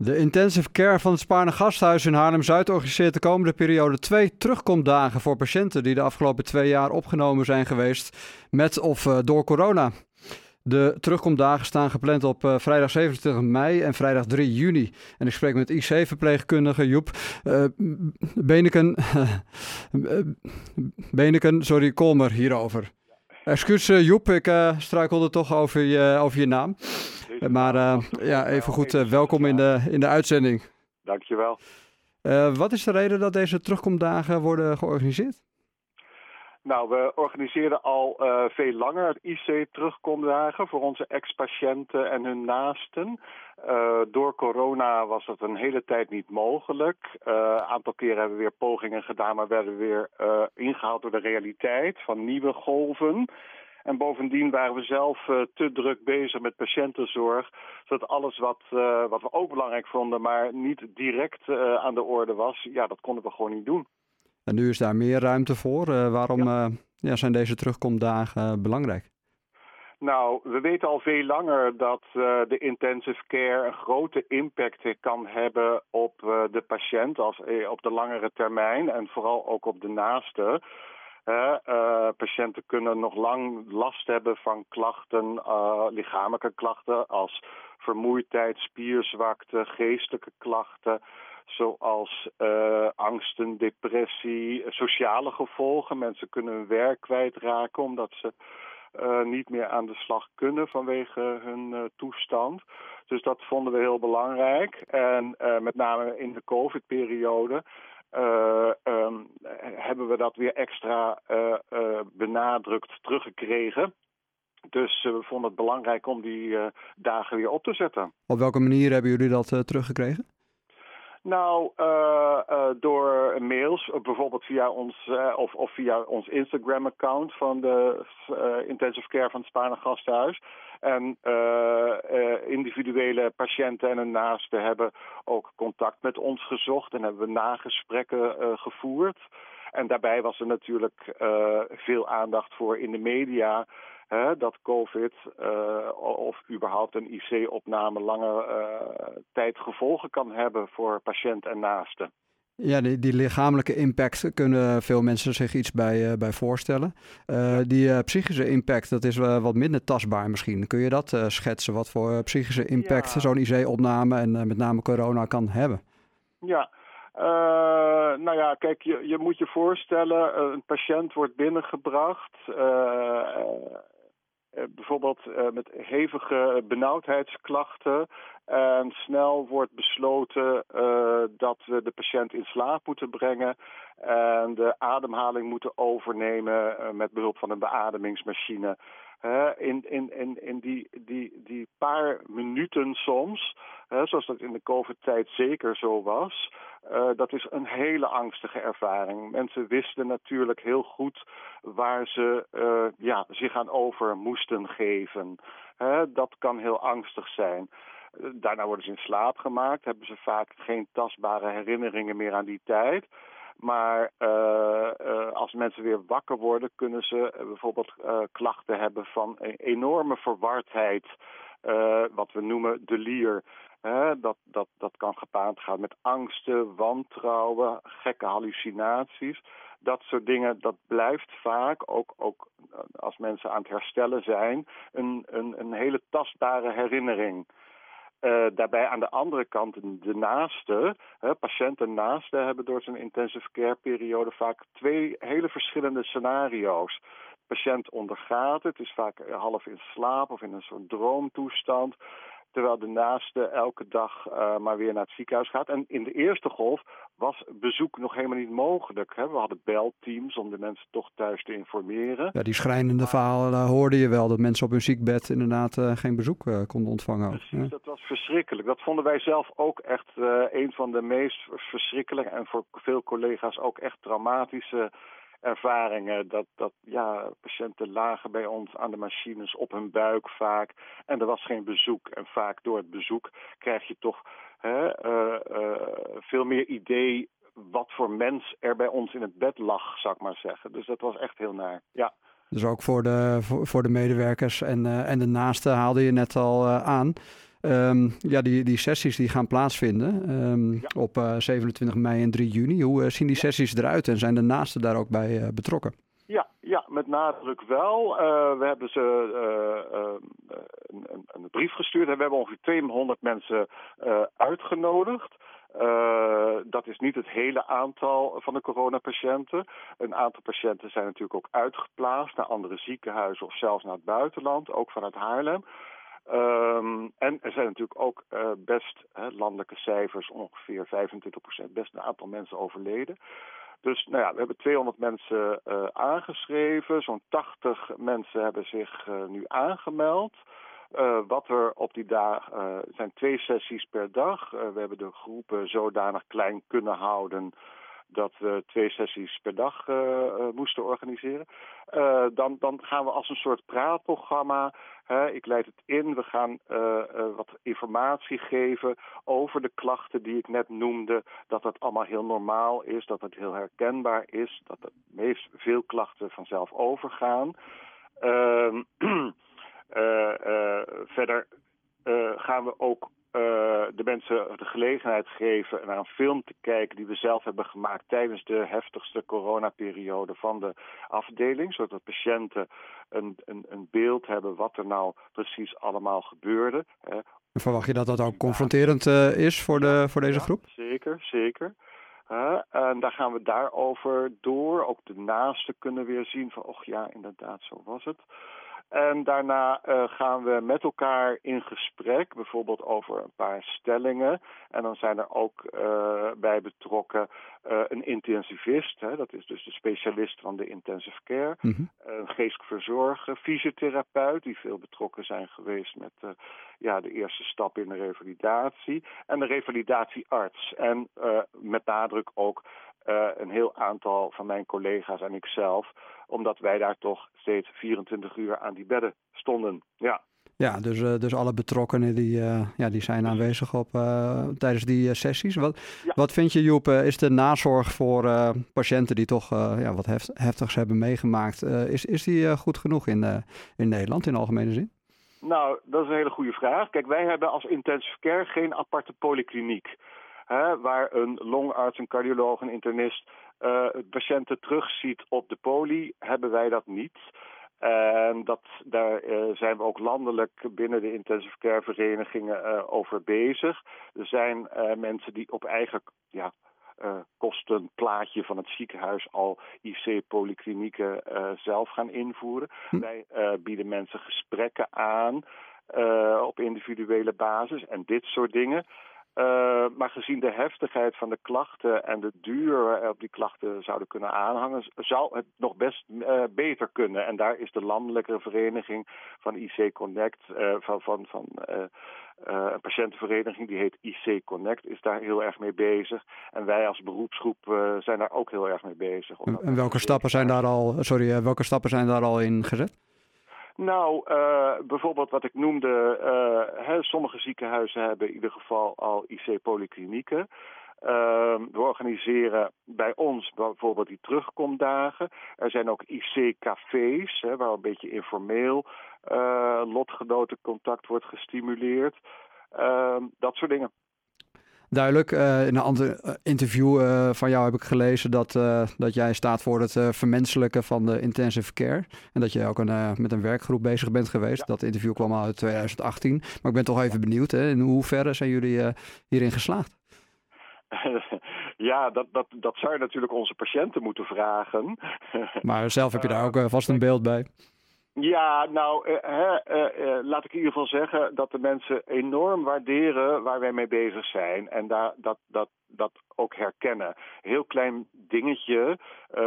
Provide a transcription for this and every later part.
De intensive care van het Spaarne Gasthuis in Haarlem-Zuid organiseert de komende periode twee terugkomdagen voor patiënten die de afgelopen twee jaar opgenomen zijn geweest met of uh, door corona. De terugkomdagen staan gepland op uh, vrijdag 27 mei en vrijdag 3 juni. En ik spreek met IC-verpleegkundige Joep uh, Beneken, Beneken, sorry, Kolmer hierover. Excuus Joep, ik struikelde toch over je, over je naam. Maar uh, ja, even goed, uh, welkom in de, in de uitzending. Dankjewel. Wat is de reden dat deze terugkomdagen worden georganiseerd? Nou, we organiseren al uh, veel langer IC-terugkomdagen voor onze ex-patiënten en hun naasten. Uh, door corona was dat een hele tijd niet mogelijk. Een uh, aantal keren hebben we weer pogingen gedaan, maar werden we weer ingehaald door de realiteit van nieuwe golven. En bovendien waren we zelf uh, te druk bezig met patiëntenzorg. Zodat alles wat, uh, wat we ook belangrijk vonden, maar niet direct uh, aan de orde was, ja, dat konden we gewoon niet doen. En nu is daar meer ruimte voor. waarom ja. Ja, zijn deze terugkomdagen belangrijk? Nou, we weten al veel langer dat uh, de intensive care een grote impact kan hebben op uh, de patiënt als, eh, op de langere termijn en vooral ook op de naaste. Uh, patiënten kunnen nog lang last hebben van klachten, uh, lichamelijke klachten als vermoeidheid, spierzwakte, geestelijke klachten, zoals uh, angsten, depressie, sociale gevolgen. Mensen kunnen hun werk kwijtraken omdat ze niet meer aan de slag kunnen vanwege hun toestand. Dus dat vonden we heel belangrijk. En met name in de COVID-periode um, hebben we dat weer extra uh, uh, benadrukt teruggekregen. Dus we vonden het belangrijk om die dagen weer op te zetten. Op welke manier hebben jullie dat teruggekregen? Nou, uh, door mails, bijvoorbeeld via ons of, of, via ons Instagram-account van de intensive care van het Spaarne Gasthuis. En individuele patiënten en hun naasten hebben ook contact met ons gezocht en hebben we nagesprekken gevoerd. En daarbij was er natuurlijk veel aandacht voor in de media hè, dat COVID uh, of überhaupt een IC-opname lange uh, tijd gevolgen kan hebben voor patiënt en naasten. Ja, die, die, lichamelijke impact kunnen veel mensen zich iets bij, uh, bij voorstellen. Uh, die uh, psychische impact, dat is wat minder tastbaar misschien. Kun je dat schetsen, wat voor psychische impact ja. zo'n IC-opname en met name corona kan hebben? Ja, nou ja, kijk, je, je moet je voorstellen, een patiënt wordt binnengebracht bijvoorbeeld uh, met hevige benauwdheidsklachten. En snel wordt besloten uh, dat we de patiënt in slaap moeten brengen. En de ademhaling moeten overnemen met behulp van een beademingsmachine. in in, in, in die, die, die paar minuten soms, zoals dat in de COVID-tijd zeker zo was, uh, dat is een hele angstige ervaring. Mensen wisten natuurlijk heel goed waar ze uh, ja, zich aan over moesten geven. dat kan heel angstig zijn. Daarna worden ze in slaap gemaakt, hebben ze vaak geen tastbare herinneringen meer aan die tijd. Maar uh, uh, als mensen weer wakker worden, kunnen ze uh, bijvoorbeeld klachten hebben van een enorme verwardheid. wat we noemen delier. dat, dat, dat kan gepaard gaan met angsten, wantrouwen, gekke hallucinaties. Dat soort dingen, dat blijft vaak, ook, ook als mensen aan het herstellen zijn, een, een, een hele tastbare herinnering. Uh, daarbij aan de andere kant de naasten, hè, patiënten naasten hebben door zijn intensive care periode vaak twee hele verschillende scenario's. De patiënt ondergaat het, is vaak half in slaap of in een soort droomtoestand. Terwijl de naaste elke dag uh, maar weer naar het ziekenhuis gaat. En in de eerste golf was bezoek nog helemaal niet mogelijk. Hè? We hadden belteams om de mensen toch thuis te informeren. Ja, die schrijnende verhalen hoorde je wel. Dat mensen op hun ziekbed inderdaad uh, geen bezoek uh, konden ontvangen. Precies, ja. dat was verschrikkelijk. Dat vonden wij zelf ook echt een van de meest verschrikkelijke... en voor veel collega's ook echt traumatische ervaringen. Dat, dat ja, patiënten lagen bij ons aan de machines op hun buik vaak. En er was geen bezoek. En vaak door het bezoek krijg je toch hè, uh, uh, veel meer idee wat voor mens er bij ons in het bed lag, zou ik maar zeggen. Dus dat was echt heel naar. Ja. Dus ook voor de, voor, voor de medewerkers en, uh, en de naasten haalde je net al aan. Um, ja, die, die sessies die gaan plaatsvinden um, op uh, 27 mei en 3 juni. Hoe uh, zien die sessies eruit en zijn de naasten daar ook bij uh, betrokken? Ja, ja, met nadruk wel. we hebben ze een, een, een, brief gestuurd en we hebben ongeveer 200 mensen uitgenodigd. Uh, dat is niet het hele aantal van de coronapatiënten. Een aantal patiënten zijn natuurlijk ook uitgeplaatst naar andere ziekenhuizen of zelfs naar het buitenland, ook vanuit Haarlem. Um, en er zijn natuurlijk ook uh, best hè, landelijke cijfers, ongeveer 25%, best een aantal mensen overleden. Dus nou ja, we hebben 200 mensen uh, aangeschreven, zo'n 80 mensen hebben zich uh, nu aangemeld. Wat er op die dag uh, zijn twee sessies per dag. We hebben de groepen zodanig klein kunnen houden dat we twee sessies per dag moesten organiseren. dan, dan gaan we als een soort praatprogramma. Hè, ik leid het in. We gaan wat informatie geven over de klachten die ik net noemde. Dat dat allemaal heel normaal is, dat het heel herkenbaar is, dat er meest veel klachten vanzelf overgaan. Ehm, verder gaan we ook de mensen de gelegenheid geven naar een film te kijken die we zelf hebben gemaakt tijdens de heftigste coronaperiode van de afdeling. Zodat patiënten een, een, een beeld hebben wat er nou precies allemaal gebeurde. Verwacht je dat dat ook confronterend is voor, de, voor deze ja, groep? Zeker, zeker. Uh, en daar gaan we daarover door. Ook de naasten kunnen weer zien van, och ja, inderdaad, zo was het. En daarna uh, gaan we met elkaar in gesprek, bijvoorbeeld over een paar stellingen. En dan zijn er ook uh, bij betrokken uh, een intensivist, hè, dat is dus de specialist van de intensive care, mm -hmm. een geestelijk verzorger, fysiotherapeut, die veel betrokken zijn geweest met ja, de eerste stap in de revalidatie, en de revalidatiearts. En met nadruk ook uh, een heel aantal van mijn collega's en ikzelf, omdat wij daar toch steeds 24 uur aan die bedden stonden. Ja. Ja, dus, uh, dus alle betrokkenen die, uh, ja, die zijn aanwezig op, tijdens die sessies. Wat, ja. wat vind je, Joep, is de nazorg voor patiënten die toch ja, wat heft, heftigs hebben meegemaakt, is, is die goed genoeg in, in Nederland in algemene zin? Nou, dat is een hele goede vraag. Kijk, wij hebben als intensive care geen aparte polykliniek hè, waar een longarts, een cardioloog, een internist uh, patiënten terugziet op de poli, hebben wij dat niet. En dat, daar uh, zijn we ook landelijk binnen de intensive care verenigingen uh, over bezig. Er zijn mensen die op eigen ja, kostenplaatje van het ziekenhuis al IC-polyklinieken zelf gaan invoeren. Hm. Wij bieden mensen gesprekken aan op individuele basis en dit soort dingen. Uh, maar gezien de heftigheid van de klachten en de duur waarop die klachten zouden kunnen aanhangen, zou het nog best uh, beter kunnen. En daar is de landelijke vereniging van IC Connect, uh, van, van, van een patiëntenvereniging die heet IC Connect, is daar heel erg mee bezig. En wij als beroepsgroep zijn daar ook heel erg mee bezig. En, en welke stappen zijn daar al, sorry, welke stappen zijn daar al in gezet? Nou, uh, bijvoorbeeld wat ik noemde, uh, hè, sommige ziekenhuizen hebben in ieder geval al IC-polyklinieken. Uh, we organiseren bij ons bijvoorbeeld die terugkomdagen. Er zijn ook IC-cafés, waar een beetje informeel uh, lotgenotencontact wordt gestimuleerd. Ehm, dat soort dingen. Duidelijk. Uh, in een ander eh, interview uh, van jou heb ik gelezen dat, uh, dat jij staat voor het vermenselijken van de intensive care. En dat je ook een, met een werkgroep bezig bent geweest. Ja. Dat interview kwam al uit 2018. Maar ik ben toch even benieuwd, hè, in hoeverre zijn jullie hierin geslaagd? ja, dat, dat, dat zou je natuurlijk onze patiënten moeten vragen. maar zelf heb je daar ook vast een beeld bij. Ja, nou, uh, uh, laat ik in ieder geval zeggen dat de mensen enorm waarderen waar wij mee bezig zijn. En daar, dat, dat, dat ook herkennen. Heel klein dingetje,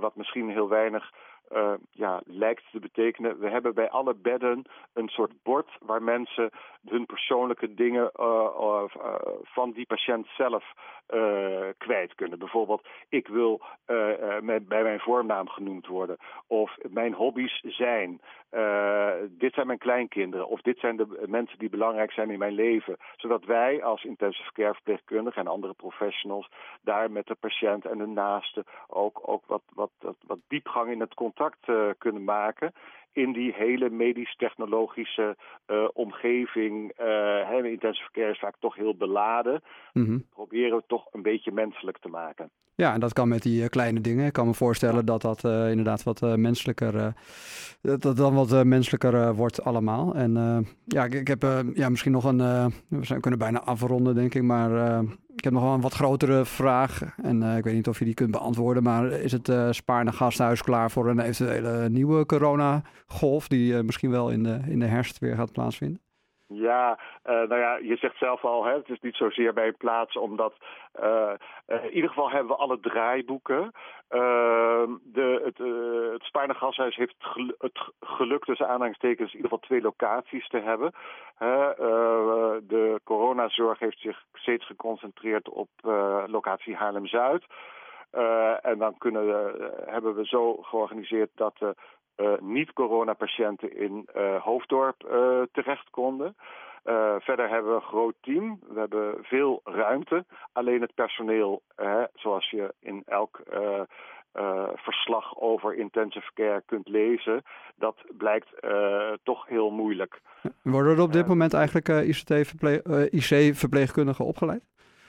wat misschien heel weinig uh, ja, lijkt te betekenen. We hebben bij alle bedden een soort bord waar mensen hun persoonlijke dingen uh, uh, van die patiënt zelf kwijt kunnen. Bijvoorbeeld, ik wil bij mijn voornaam genoemd worden. Of mijn hobby's zijn. dit zijn mijn kleinkinderen. Of dit zijn de mensen die belangrijk zijn in mijn leven. Zodat wij als intensive care verpleegkundigen en andere professionals daar met de patiënt en de naaste ook, ook wat, wat, wat, wat diepgang in het contact contact uh, kunnen maken. in die hele medisch-technologische omgeving. Uh, intensive verkeer is vaak toch heel beladen. Mm Proberen we toch een beetje menselijk te maken. Ja, en dat kan met die kleine dingen. Ik kan me voorstellen dat dat inderdaad wat menselijker, dat dan wat menselijker wordt allemaal. En ja, ik, ik heb ja, misschien nog een, we kunnen bijna afronden denk ik, maar ik heb nog wel een wat grotere vraag. En uh, ik weet niet of je die kunt beantwoorden. Maar is het uh, Gasthuis klaar voor een eventuele nieuwe coronagolf... die uh, misschien wel in de, in de herfst weer gaat plaatsvinden? Ja, uh, nou ja, je zegt zelf al, hè, het is niet zozeer bij plaats, omdat uh, uh, in ieder geval hebben we alle draaiboeken. Ehm, de, het, het Spaarne Gashuis heeft het geluk tussen aanhalingstekens in ieder geval twee locaties te hebben. de coronazorg heeft zich steeds geconcentreerd op locatie Haarlem-Zuid. en dan kunnen, hebben we zo georganiseerd dat uh, niet-coronapatiënten in uh, Hoofddorp uh, terecht konden. verder hebben we een groot team. We hebben veel ruimte. Alleen het personeel, zoals je in elk verslag over intensive care kunt lezen, dat blijkt toch heel moeilijk. Worden er op dit moment eigenlijk IC-verpleegkundigen opgeleid?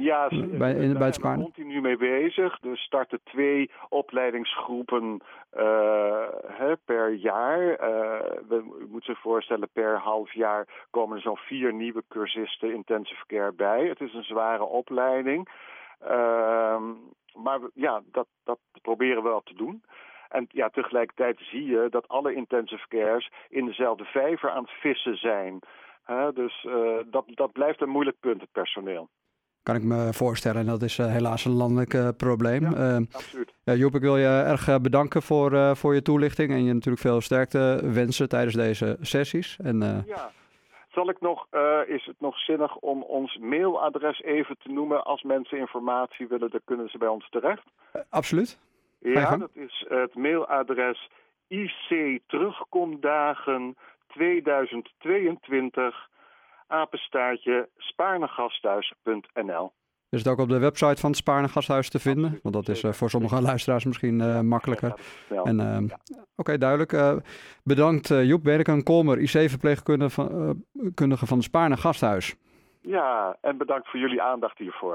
Ja, bij, in, bij het zijn we continu mee bezig. Er starten twee opleidingsgroepen uh, hè, per jaar. Uh, we, u moet zich voorstellen, per half jaar komen er zo'n vier nieuwe cursisten intensive care bij. Het is een zware opleiding. Uh, maar ja, dat, dat proberen we wel te doen. En ja, tegelijkertijd zie je dat alle intensive cares in dezelfde vijver aan het vissen zijn. dus uh, dat, dat blijft een moeilijk punt, het personeel. Kan ik me voorstellen. En dat is uh, helaas een landelijk uh, probleem. Ja, absoluut. Ja, Joep, ik wil je erg bedanken voor, voor je toelichting. En je natuurlijk veel sterkte wensen tijdens deze sessies. En, ja. Zal ik nog, is het nog zinnig om ons mailadres even te noemen? Als mensen informatie willen, dan kunnen ze bij ons terecht. absoluut. Ja, dat is het mailadres IC Terugkomdagen 2022 apenstaartje spaarnegasthuis.nl. Is het ook op de website van het Spaarne Gasthuis te vinden? Want dat is uh, voor sommige luisteraars misschien uh, makkelijker. En, uh, Oké, okay, duidelijk. bedankt Joep Berken Kolmer, IC-verpleegkundige van, van het Spaarne Gasthuis. Ja, en bedankt voor jullie aandacht hiervoor.